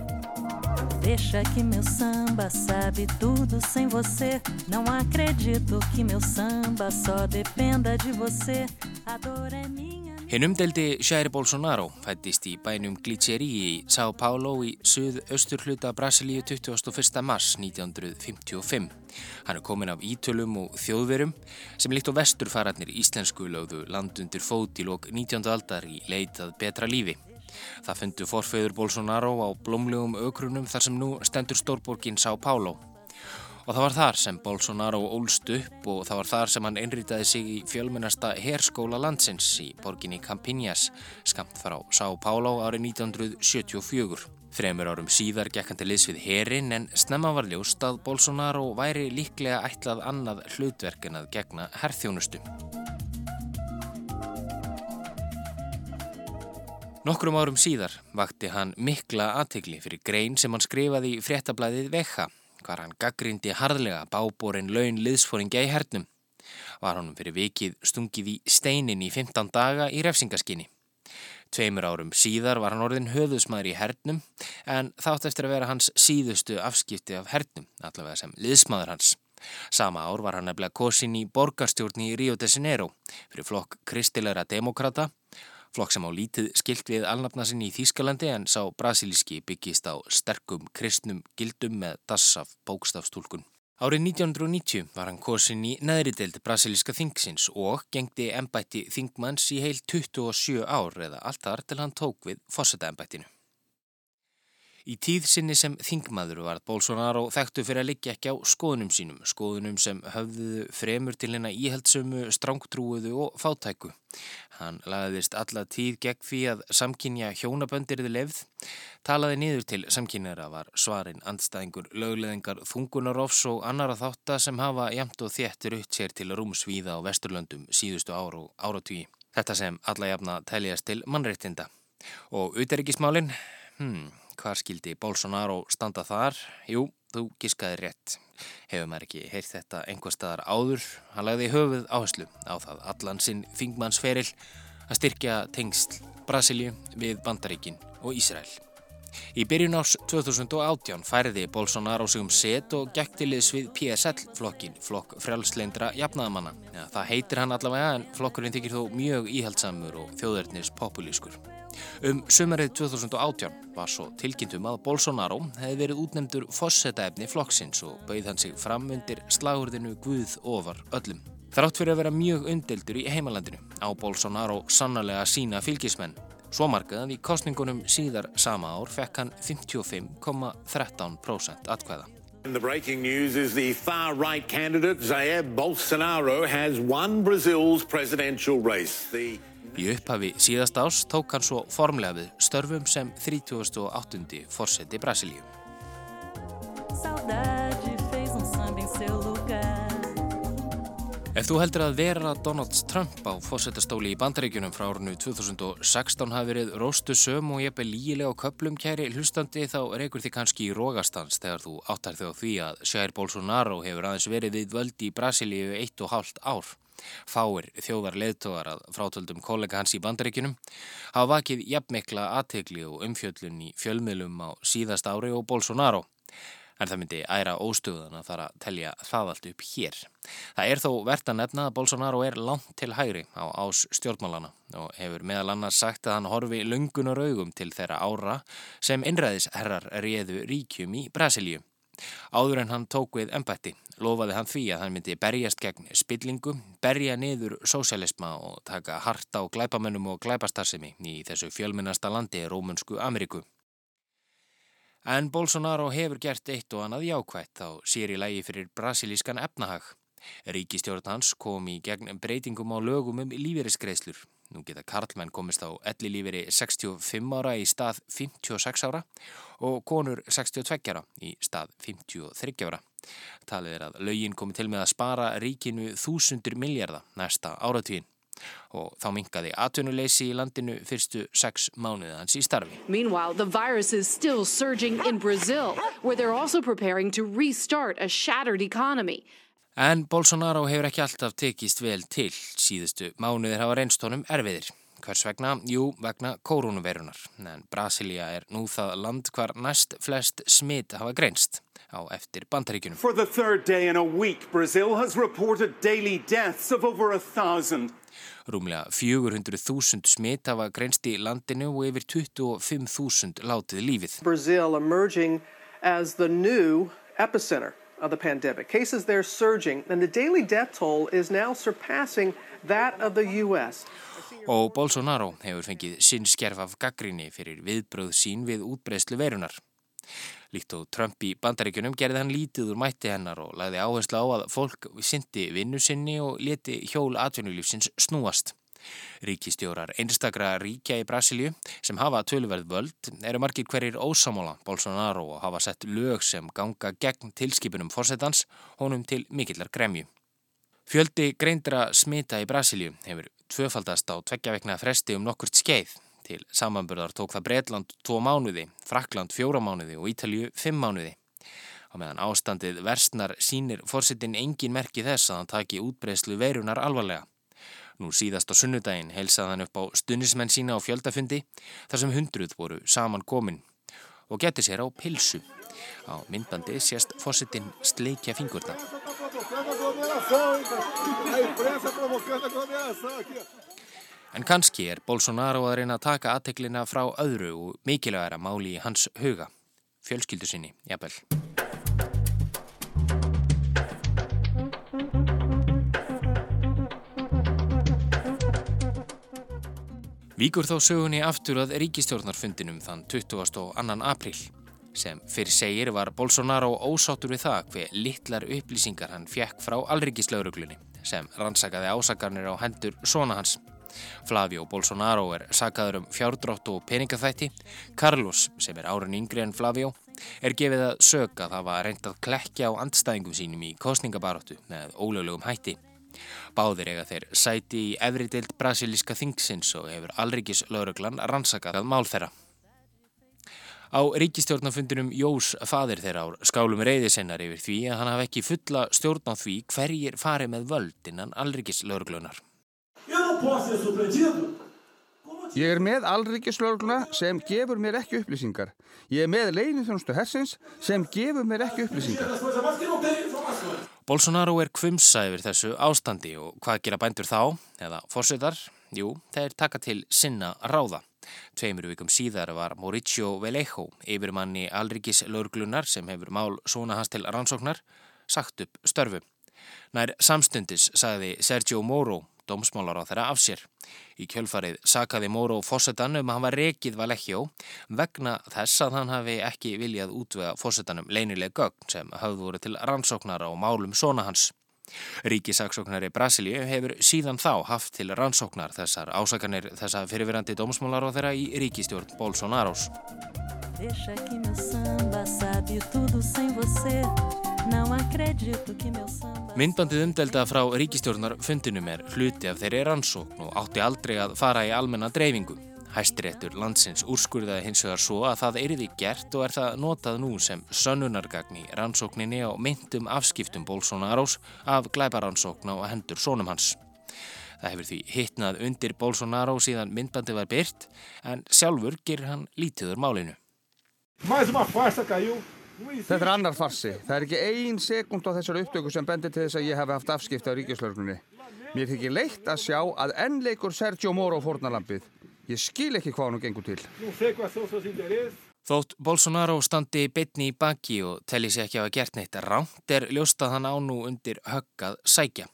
Deixa que meu samba sabe tudo sem você. Não acredito que meu samba só dependa de você. A dor é minha. Hinn umdeldi Jair Bolsonaro fættist í bænum Glitcheri í São Paulo í suð-austur hluta Brasilíu 21. mars 1955. Hann er komin af ítölum og þjóðverum sem líkt á vesturfararnir íslensku lögðu landundir fót í lok 19. aldar í leitað betra lífi. Það fundu forfeyður Bolsonaro á blómlegum ökrunum þar sem nú stendur stórborgin São Paulo. Og það var þar sem Bolsonaro ólst upp og það var þar sem hann einrýtaði sig í fjölmennasta herskóla landsins í borginni Campinas, skamt frá São Paulo árið 1974. Fremur árum síðar gekk hann til liðs við herin en snemma var ljóst að Bolsonaro væri líklega ætlað annað hlutverk en að gegna herþjónustu. Nokkrum árum síðar vakti hann mikla aðtegli fyrir grein sem hann skrifaði í fréttablaðið Vecha hvar hann gaggrindi harðlega báborin laun liðsfóringja í hernum. Var honum fyrir vikið stungið í steinin í 15 daga í refsingaskinni. Tveimur árum síðar var hann orðin höfðusmaður í hernum en þátt eftir að vera hans síðustu afskipti af hernum, allavega sem liðsmaður hans. Sama ár var hann nefnilega kosin í borgarstjórn í Rio de Janeiro fyrir flokk kristilegra demokrata Flokk sem á lítið skilt við alnafna sinni í Þýskalandi en sá brasilíski byggist á sterkum kristnum gildum með dassaf bókstafstúlkun. Árið 1990 var hann kosin í neðri deild brasilíska þingsins og gengdi ennbætti þingmanns í heil 27 ár eða allt þar til hann tók við fósetta ennbættinu. Í tíð sinni sem þingmaður var Bolsonaro þekktu fyrir að liggja ekki á skoðunum sínum, skoðunum sem höfðuðu fremur til hennar íhaldsumu, strángtrúuðu og fátæku. Hann lagðist alla tíð gegn því að samkynja hjónaböndirði lefð, talaði niður til samkynjara var svarinn andstæðingur lögleðingar þungunarofs og annara þáttar sem hafa jæmt og þéttur upp sér til rúmsvíða á Vesturlöndum síðustu ára og áratvíi. Þetta sem alla jafna teljast til mannreittinda. Og auðverikismálinn, hmm... Hvar skildi Bolsonaro standa þar? Jú, þú gískaði rétt. Hefur maður ekki heyrt þetta einhver staðar áður? Hann lagði höfuð áherslu á það allan sinn fingmannsferil að styrkja tengst Brasilíu við Bandaríkin og Ísrael. Í byrjun árs 2018 færði Bolsonaro sig um set og gekk til liðs við PSL-flokkin, flokk frjálsleindra jafnaðamanna. Ja, það heitir hann allavega en flokkurinn þykir þó mjög íhaldsamur og þjóðverðnis populískur. Um sumarið 2018 var svo tilkynntum að Bolsonaro hefði verið útnemdur fossetaefni flokksins og bauð hann sig fram undir slagurðinu Guð ofar öllum. Þrátt fyrir að vera mjög undeldur í heimalandinu á Bolsonaro sannarlega sína fylgismenn. Svo margað að í kostningunum síðar sama ár fekk hann 55,13% atkvæða. The breaking news is the far-right candidate Jair Bolsonaro has won Brazil's presidential race. The Í upphafi síðast ás tók hann svo formlega við störfum sem 38. fórseti Brasilíu. Ef þú heldur að vera Donald Trump á fórsetastóli í bandaríkjunum frá árunnu 2016 hafi verið róstu söm og ég beð lígilega á köplum kæri hlustandi þá reykur þið kannski í rógastans þegar þú áttar þig á því að Jair Bolsonaro hefur aðeins verið við völdi í Brasilíu eitt og hálft ár. Fáir þjóðar leðtogar að frátöldum kollega hans í bandaríkinum hafa vakið jafnmikla aðtegli og umfjöllun í fjölmiðlum á síðast ári og Bolsonaro. En það myndi æra óstöðan að fara að telja það allt upp hér. Það er þó verðt að nefna að Bolsonaro er langt til hægri á ás stjórnmálana og hefur meðal annars sagt að hann horfi lungunar augum til þeirra ára sem innræðisherrar réðu ríkjum í Brasilíu. Áður en hann tók við embætti lofaði hann því að hann myndi berjast gegn spillingu, berja niður sósialisma og taka harta á glæpamennum og glæpastarsimi í þessu fjölminnasta landi Rómunsku Ameríku. En Bolsonaro hefur gert eitt og annað jákvætt á sér í lægi fyrir brasilískan efnahag. Ríkistjórn hans kom í gegn breytingum á lögum um lífeyriskreislur Nú geta Karlmenn komist á elli líferi 65 ára í stað 56 ára og konur 62 ára í stað 53 ára. Talið er að laugin komi til með að spara ríkinu þúsundur miljardar næsta áratvín og þá minkaði atvinnuleysi í landinu fyrstu sex mánuðið hans í starfi. Meanwhile, the virus is still surging in Brazil where they're also preparing to restart a shattered economy. En Bolsonaro hefur ekki alltaf tekist vel til. Síðustu mánuðir hafa reynst honum erfiðir. Hvers vegna? Jú, vegna koronavirunar. En Brasilia er nú það land hvar næst flest smitt hafa greinst á eftir bandaríkunum. For the third day in a week, Brazil has reported daily deaths of over a thousand. Rúmlega 400.000 smitt hafa grenst í landinu og yfir 25.000 látið lífið. Brazil emerging as the new epicenter of the pandemic. Cases there surging and the daily death toll is now surpassing that of the US. Og Bolsonaro hefur fengið sinn skerf af gaggrinni fyrir viðbröð sín við útbreyslu verunar. Líkt og Trump í bandaríkunum gerði hann lítið úr mætti hennar og lagði áherslu á að fólk syndi vinnu sinni og leti hjól atvinnulífsins snúast. Ríkistjórar einstakra ríkja í Brasilíu sem hafa töluverð völd eru margir hverjir ósamála Bolsonaro og hafa sett lög sem ganga gegn tilskipunum fórsetans honum til mikillar gremju. Fjöldi greindra smita í Brasilíu hefur tvöfaldast á tveggjaveikna fresti um nokkurt skeið. Til samanburðar tók það Breitland tvo mánuði, Frakland fjóra mánuði og Ítalju fimm mánuði. Á meðan ástandið versnar sínir fórsetin engin merki þess að hann taki útbreyslu veirunar alvarlega. Nú síðast á sunnudaginn heilsað hann upp á stunismenn sína á fjöldafundi þar sem hundruð voru saman komin og geti sér á pilsu. Á myndbandi sést fórsetin sleikja fingurna. En kannski er Bolsonaro að reyna að taka aðteklina frá öðru og mikilvægara máli í hans huga, fjölskyldu sinni, jafnvel. Víkur þá sögunni aftur að ríkistjórnarfundinum þann 22. apríl. Sem fyrir segir var Bolsonaro ósáttur við það hver littlar upplýsingar hann fjekk frá alríkislauruglunni sem rannsakaði ásakarnir á hendur svona hans. Flavio Bolsonaro er sakaður um fjárdrátt og peningaþætti. Carlos, sem er árun yngri en Flavio, er gefið að söka það var reynd að klekja á andstæðingum sínum í kostningabaróttu með ólöglegum hætti. Báðir eiga þeir sæti í efri deilt brasilíska þingsins og hefur alríkislauruglan rannsakað mál þeirra. Á ríkistjórnafundinum Jós fadir þeirra á skálum reyðisennar yfir því að hann hafi ekki fulla stjórn á því hverjir fari með völd innan alríkislauruglunar. Ég er með alríkislaurugluna sem gefur mér ekki upplýsingar. Ég er með leinithjónustu hersins sem gefur mér ekki upplýsingar. Bolsonaro er kvumsa yfir þessu ástandi og hvað gera bændur þá, eða fórsetar? Jú, þeir taka til sinna ráða. Tveimur vikum síðar var Mauricio Vallejo, yfirmanni Alrikis laurglunar sem hefur mál svona hans til rannsóknar, sagt upp störfu. Nær samstundis sagði Sergio Moro, dómsmálar á þeirra af sér. Í kjölfarið sakaði Moro fósettan um að hann var rekið Vallejo vegna þess að hann hafi ekki viljað útvega fósettanum leinileg gögn sem hafði voru til rannsóknar á málum svona hans. Ríkisaksóknari Brasilíu hefur síðan þá haft til rannsóknar þessar ásakanir þessa fyrirverandi dómsmólar á þeirra í ríkistjórn Bolsonarós. Myndbandið umdelda frá ríkistjórnar fundinum er hluti af þeirri rannsókn og átti aldrei að fara í almenna dreifingu. Hæstiréttur landsins úrskurðaði hins vegar svo að það eriði gert og er það notað nú sem sönnunargagn í rannsókninni á myndum afskiptum Bolsonarós af glæbarannsókn á hendur sónum hans. Það hefur því hittnað undir Bolsonaro síðan myndbandi var byrt en sjálfur ger hann lítiður málinu. Mais uma farsa caiu. Þetta er annar farsi. Það er ekki ein sekund á þessar upptöku sem bendir til þess að ég hef haft afskipta á ríkislauglunni. Mér þykir leitt að sjá að enn leikur Sergio Moro fórnalampið. Ég skil ekki hvað hann gengur til. Þótt Bolsonaro standi bitni í baki og telli sér ekki að hafa gert neitt ránt er ljóstað hann á nú undir höggað sækja.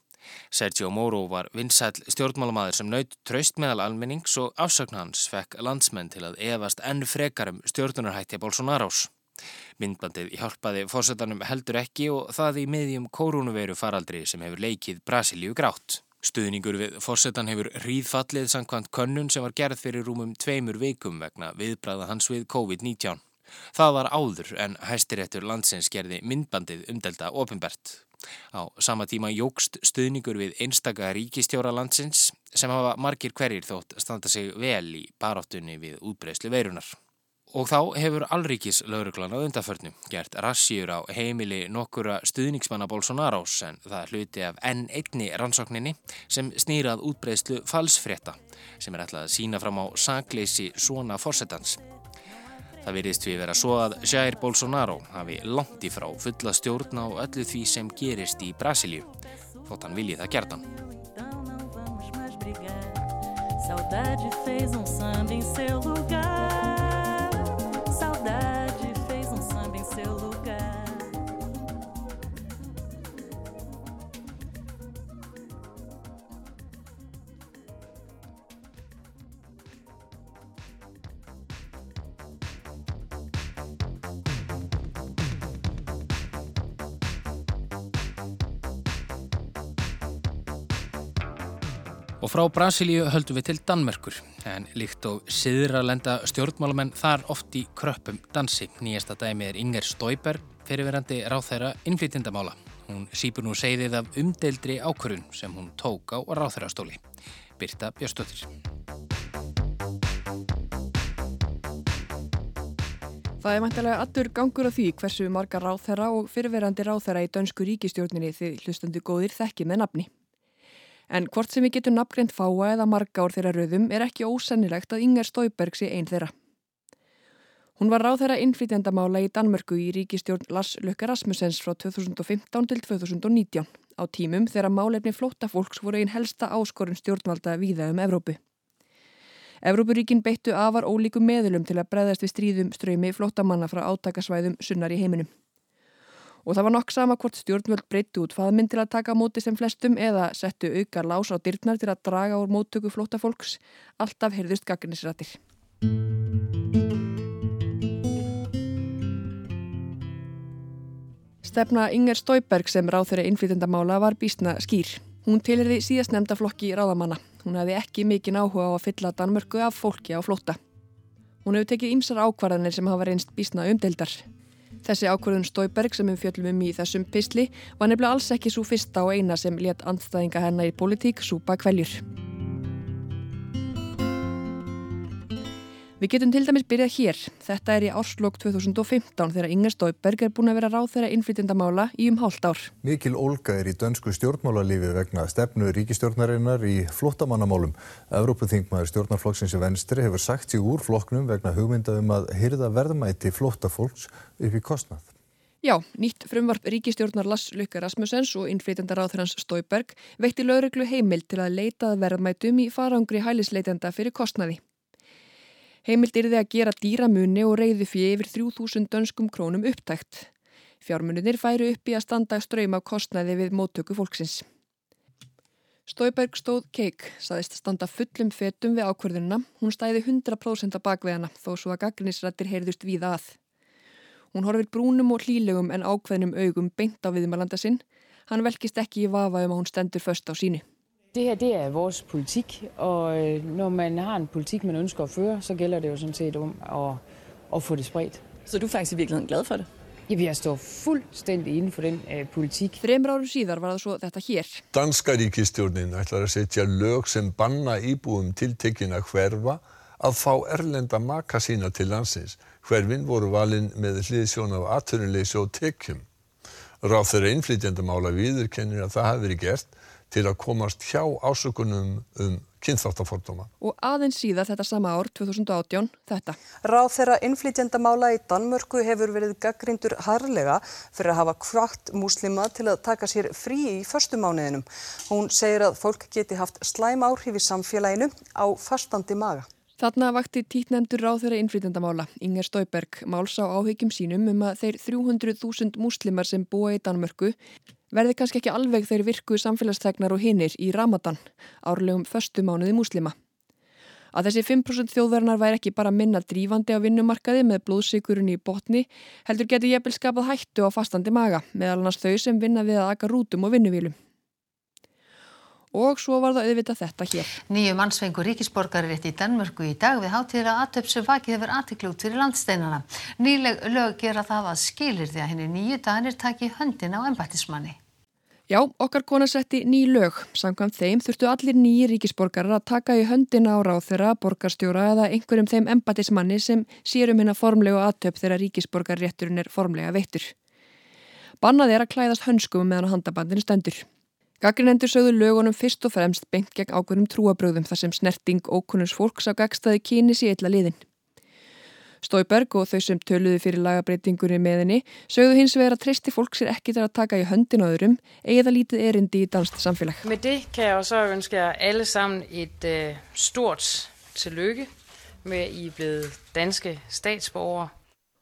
Sergio Moro var vinsæl stjórnmálamaður sem naut traust meðal almennings og afsökn hans fekk landsmenn til að efast enn frekarum stjórnunarhætti Bolsonarós. Myndbandið hjálpaði fórsetanum heldur ekki og það í miðjum kórúnuveru faraldri sem hefur leikið Brasilíu grátt. Stuðningur við fórsetan hefur hríðfallið samkvæmt könnun sem var gerð fyrir rúmum tveimur veikum vegna viðbræða hans við COVID-19. Það var áður en hæstiréttur landsins gerði myndbandið umdelda ofinbert. Á sama tíma jógst stuðningur við einstaka ríkistjóra landsins sem hafa margir hverjir þótt standa sig vel í baráttunni við útbreyslu veirunar. Og þá hefur Alríkis lauruglan á undaförnum gert rassýur á heimili nokkura stuðningsmanna Bolsonarós en það hluti af enn einni rannsókninni sem snýrað útbreyslu falsfrétta sem er ætlað að sína fram á sakleysi svona fórsetans. Það virðist við vera svo að Jair Bolsonaro hafi langt í frá fulla stjórn á öllu því sem gerist í Brasilíu, þótt hann vilji það gertan. Saudade fez um samba em seu lugar. Frá Brasilíu höldum við til Danmerkur, en líkt og siðra lenda stjórnmálamenn þar oft í kröppum dansi. Nýjasta dæmi er Inger Stoiber, fyrirverandi ráþæra innflýtindamála. Hún sípur nú segðið af umdeildri ákvörun sem hún tók á ráþærastóli. Birta Björnstóttir. Það er mæntilega allur gangur á því hversu marga ráþæra og fyrirverandi ráþæra í dönsku ríkistjórninni því hlustandi góðir þekki með nafni. En hvort sem við getum nafngreint fáa eða marga ár þeirra rauðum er ekki ósennilegt að Inger Stoiberg sé einn þeirra. Hún var ráð þeirra innflytjandamála í Danmörku í ríkistjórn Lars Løkke Rasmussens frá 2015 til 2019 á tímum þegar málefni flóttafólks voru einn helsta áskorun stjórnvalda víða um Evrópu. Evrópuríkin beittu afar ólíku meðlum til að breðast við stríðum ströymi flóttamanna frá átakasvæðum sunnar í heiminum og það var nokk sama hvort stjórnvöld breytti út faðminn til að taka móti sem flestum eða settu auka lás á dyrnar til að draga úr móttöku flótafólks, alltaf heyrðust gagnisrættir. Stefna Inger Stoiberg sem ráð þeirra innflytendamála var bísna skýr. Hún tilherði síðast nefnda flokki ráðamanna. Hún hefði ekki mikinn áhuga á að fylla Danmörku af fólki á flótta. Hún hefur tekið ymsar ákvarðanir sem hafa reynst bísna umdeildar. Þessi ákvörðun Stóiberg sem við fjöllum um í þessum pisli var nefnilega alls ekki svo fyrsta og eina sem let andstæðinga hennar í politík súpa kveljur. Við getum til dæmis byrjað hér. Þetta er í árslokk 2015 þegar Inger Stóiberg er búin að vera ráð þeirra innflytjendamála í um hálft ár. Mikil Olga er í dönsku stjórnmálalífi vegna stefnu ríkistjórnarinnar í flottamannamálum. Evrópuþingmaður stjórnarflokksins í venstri hefur sagt sig úr flokknum vegna hugmynda um að hyrða verðmæti flottafólks upp í kostnað. Já, nýtt frumvarp ríkistjórnar Lass Lukka Rasmussens og innflytjendaráþurans Stóiberg veitti lauruglu heimild til að leitað verðmætum í farangri hælisleitenda fyrir kostnaði. Heimild yrði að gera dýramunni og reyði fyrir yfir 3000 dönskum krónum upptækt. Fjármununir færu upp í að standa ströym af kostnæði við móttöku fólksins. Stóiberg stóð keik, saðist standa fullum fetum við ákverðununa. Hún stæði 100% að bakveðana þó svo að gaglinisrættir heyrðust víða að. Hún horfir brúnum og hlílegum en ákveðnum augum beint á viðmalanda sinn. Hann velkist ekki í vafa um að hún stendur först á sínu. Det her det er vores politik, og øh, når man har en politik, man ønsker at føre, så gælder det jo sådan set om at, at få det spredt. Så du er faktisk i virkeligheden glad for det? Jamen, jeg står fuldstændig inden for den uh, politik. Þreymur árum síðar var það svo þetta hér. Danska ríkistjórnin ætlar að setja lög sem banna íbúum tiltekina hverfa að fá erlenda maka sína til landsins. Hverfin voru valin með hliðsjón af atvinnuleysi og tekjum. Ráð þeirra innflytjandamála viðurkennir að það hafi verið gert til að komast hjá ásökunum um kynþáttafordóma. Og aðeins síðar þetta sama ár, 2018, þetta. Ráð þeirra innflytjandamála í Danmörku hefur verið gaggrindur harlega fyrir að hafa kvart múslima til að taka sér frí í förstumániðinum. Hún segir að fólk geti haft slæm áhrif í samfélaginu á fastandi maga. Þarna vakti títnefndur ráð þeirra innflytjandamálá, Inger Stóiberg, máls á áhyggjum sínum um að þeir 300.000 múslimar sem búa í Danmörku verði kannski ekki alveg þeir virku samfélagstegnar og hinnir í Ramadan, árlegum förstu mánuði múslima. Að þessi 5% þjóðverðnar væri ekki bara minna drífandi á vinnumarkaði með blóðsikurinn í botni, heldur getur jefnvel skapað hættu á fastandi maga, meðal annars þau sem vinna við að aka rútum og vinnuvílum. Og svo var það auðvitað þetta hér. Nýju mannsfengur ríkisborgari rétt í Danmörku í dag við hátíðra aðtöps sem vakið hefur aðtiklút fyrir landsteinana. Nýleg lög gera það að skilir því að henni nýju danir taki höndin á embættismanni. Já, okkar kona setti ný lög. Samkvæmt þeim þurftu allir nýji ríkisborgarar að taka í höndina á ráð þeirra, borgarstjóra eða einhverjum þeim embættismanni sem sér um hennar formlegu aðtöp þegar ríkisborgarrétturinn er formlega veittur. Bannað er að klæðast hönskum meðan handabandinu stendur. Gagrinendur sögðu lögunum fyrst og fremst bengt gegn ákveðnum trúabröðum þar sem snerting ókunnus fólks á gagstaði kyni sér illa liðin. Stóiberg og þau sem töluðu fyrir lagabreitingunni með henni sögðu hins vegar að treysti fólk sér ekki til að taka í höndin á öðrum eða lítið erindi í danst samfélag. Med det kan jeg jo så ønske jer alle sammen et øh, stort tillykke med at I er blevet danske statsborgere.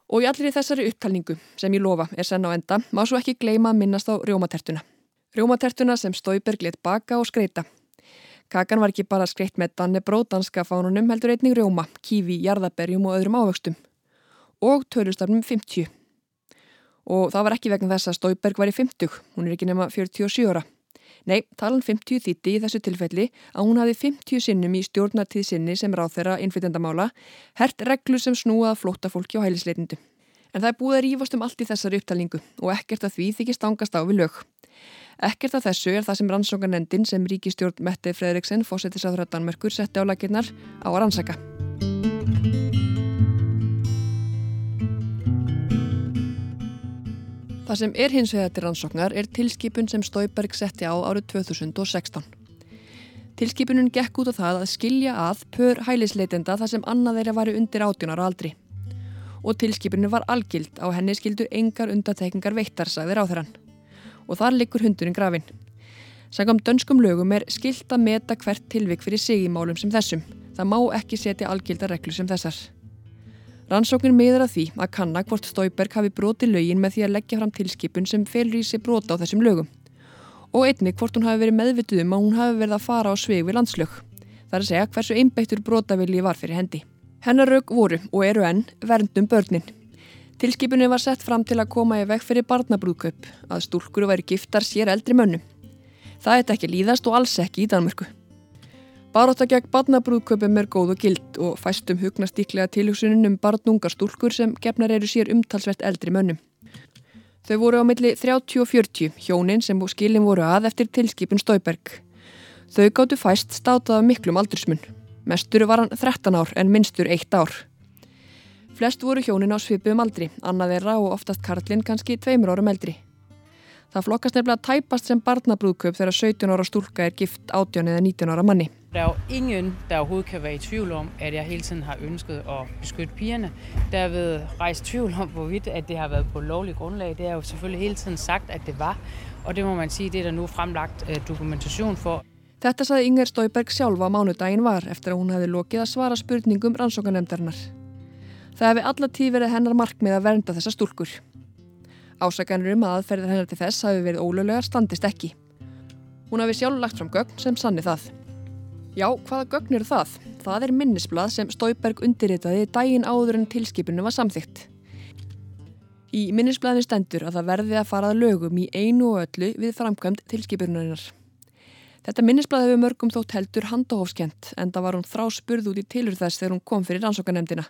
Og í allir í þessari upptalningu, sem ég lofa er senn á enda, má svo ekki gleyma að minnast á rjómatertuna. Rjómatertuna sem Stóiberg let baka og skreita. Kakan var ekki bara skreitt með dannebróð danska fánunum heldur einnig rjóma, kífi, jarðaberjum og öðrum ávöxtum. Og törustafnum 50. Og það var ekki vegna þess að Stóiberg var í 50, hún er ekki nema 47 ára. Nei, talan 50 þýtti í þessu tilfelli að hún hafi 50 sinnum í stjórnartíð sinni sem ráð þeirra innflytendamála, hert reglur sem snúað flóta fólki á hælisleitindu. En það er búið að rífast um allt í þessari upptalningu og ekkert að því þykist ángast á við lög. Ekkert af þessu er það sem rannsókanendin sem ríkistjórn Mette Fredriksen, fósettisáður að Danmerkur, setti á lakirnar á að rannsaka. Það sem er hins vegar til rannsóknar er tilskipun sem Stóiberg setti á árið 2016. Tilskipunum gekk út á það að skilja að pör hælisleitenda þar sem annað þeirra varu undir átjónar og aldri. Og tilskipunum var algild á henni skildu engar undatekningar veittar, sagði ráþurann. Og þar likur hundurinn grafin. Sangam dönskum lögum er skilt að meta hvert tilvik fyrir sig í málum sem þessum. Það má ekki setja algilda reglu sem þessar. Rannsóknin miður að því að kanna hvort Stóiberg hafi broti lögin með því að leggja fram tilskipun sem felur í sig brota á þessum lögum. Og einnig hvort hún hafi verið meðvituð um að hún hafi verið að fara á sveg við landslög. Það er að segja hversu einbeittur brotavilji var fyrir hendi. Hennar rauk voru og eru enn verndum börnin. Tilskipunni var sett fram til að koma í veg fyrir barnabrúðkaup, að stúlkur væri giftar sér eldri mönnum. Það er ekki líðast og alls ekki í Danmörku. Baróta gegn barnabrúðkaupum er góð og gild og fæstum hugnast íklega tilhugsunin um barnungar stúlkur sem gefnar eru sér umtalsvert eldri mönnum. Þau voru á milli 30 og 40, hjónin sem skilin voru að eftir tilskipun Stóiberg. Þau gáttu fæst státað af miklum aldursmun. Mestur var hann 13 ár en minnstur 1 ár. Flest voru hjónin á svipum aldri, annað þeirra og oftast Karlinn kannski tveimur árum eldri. Það flokkast nefnilega tæpast sem barnabrúðkaup þegar 17 ára stúlka er gift 18 eða 19 ára manni. Der er jo ingen, der overhovedet kan være i tvivl om, at jeg hele tiden har ønsket at beskytte pigerne. Der er ved rejst tvivl om, hvorvidt at det har været på lovlig grundlag. Det er jo selvfølgelig hele tiden sagt, at det var. Og det må man sige, det er der nu fremlagt uh, dokumentation for. Þetta saði Inger Stóiberg sjálfa á mánudaginn var eftir að hún hefði lokið að svara spurningum rannsókanemdarinnar. Það hefði alla tíð verið hennar markmið að vernda þessa stúlkur. Ásakanur um að aðferðir hennar til þess hafi verið ólöglegar standist ekki. Hún hafi sjálf lagt fram gögn sem sanni það. Já, hvaða gögn eru það? Það er minnisblad sem Stóiberg undirritaði daginn áður en tilskipinu var samþygt. Í minnisbladinu stendur að það verði að farað lögum í einu og öllu við framkvæmt tilskipunarinnar. Þetta minnisblad hefur mörgum þótt heldur handahófskent en það var hún þrá spurð út í tilur þess þegar hún kom fyrir rannsókanemdina.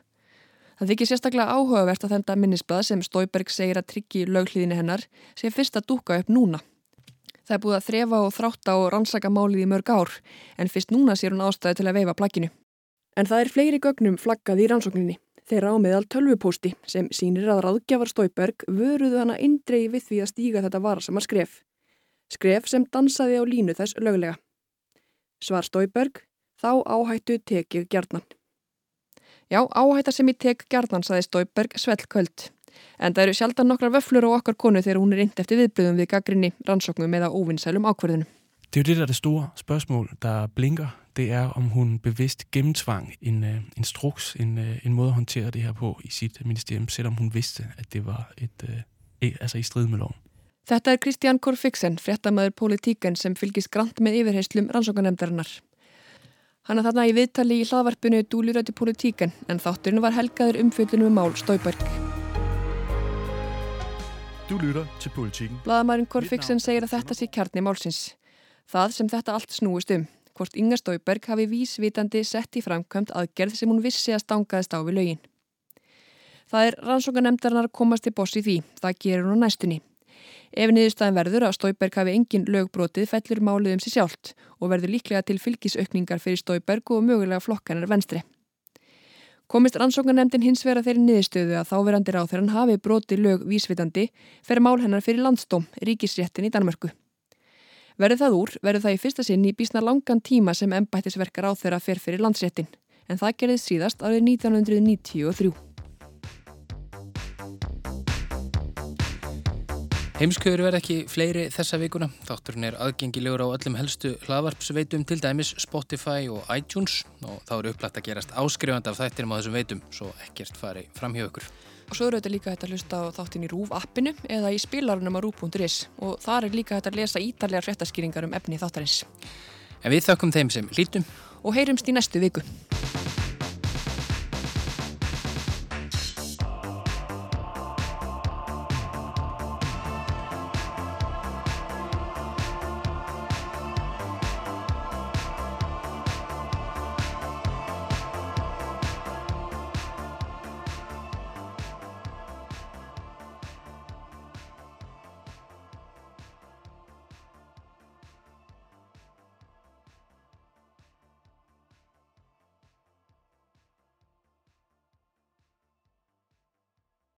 Það þykir sérstaklega áhugavert að þetta minnisblad sem Stóiberg segir að tryggi löghlýðinu hennar sé fyrst að dúka upp núna. Það er búið að þrefa og þrátta og rannsaka málið í mörg ár en fyrst núna sér hún ástæði til að veifa plagginu. En það er fleiri gögnum flaggað í rannsókninni. Þeirra á meðal tölvupósti sem sínir að ráðgjafar Stóiberg vöruðu hana indrei við því að stíga þetta varasama skref. Skref sem dansaði á línu þess löglega. Svar Stóiberg, þá áhættu tekið gjarnan. Já, áhætta sem ég tek gjarnan, saði Stóiberg svellköld. En það eru sjaldan nokkrar vöflur á okkar konu þegar hun er ind eftir viðbröðum við gaggrinni, rannsóknum eða óvinnsælum ákverðunum. Det er jo det, der er det store spørgsmål, der blinker. Det er, om hun bevidst gennemtvang en instruks, en, uh, en måde at håndtere det her på i sit ministerium, selvom hun vidste, at det var et, uh, altså i strid med loven. Þetta er Kristján Korfiksen, fréttamaður politíken sem fylgis grant með yfirheyslum rannsókanemdarinnar. Hann er þarna í viðtali í hlaðvarpinu Dúluröti politíken en þátturinn var helgaður umfjöldunum mál Stóiberg. Du lytter til politikken. Blaðamærin Korfiksen segir að þetta sé kjarni málsins. Það sem þetta allt snúist um, hvort Inga Stóiberg hafi vísvitandi sett í framkvæmt aðgerð sem hún vissi að stangaðist á við lögin. Það er rannsókanemdarinnar að komast í því, það gerur hún næstunni. Ef niðurstaðin verður að Stóiberg hafi engin lögbrotið fellur málið um sig sjálft og verður líklega til fylgisaukningar fyrir Stóiberg og mögulega flokkanar venstri. Komist rannsókanemdin hins vera þeirri niðurstöðu að þáverandi ráþæran hafi brotið lög vísvitandi fer mál hennar fyrir landstóm, ríkisréttin í Danmörku. Verður það úr, verður það í fyrsta sinn í bísna langan tíma sem embættisverkar á þeirra fer fyrir landsréttin, en það gerði síðast árið 1993. Heimskjöður verð ekki fleiri þessa vikuna. Þátturinn er aðgengilegur á öllum helstu hlaðvarpsveitum til dæmis Spotify og iTunes og þá eru upplætt að gerast áskrifandi af þættinum á þessum veitum svo ekkert fari fram hjá ykkur. Og svo eru þetta líka hægt að hlusta á þáttin í RÚV appinu eða í spilarunum á RÚV.is og þar er líka hægt að lesa ítarlegar fréttaskýringar um efni þáttarins. En við þökkum þeim sem lítum og heyrumst í næstu viku.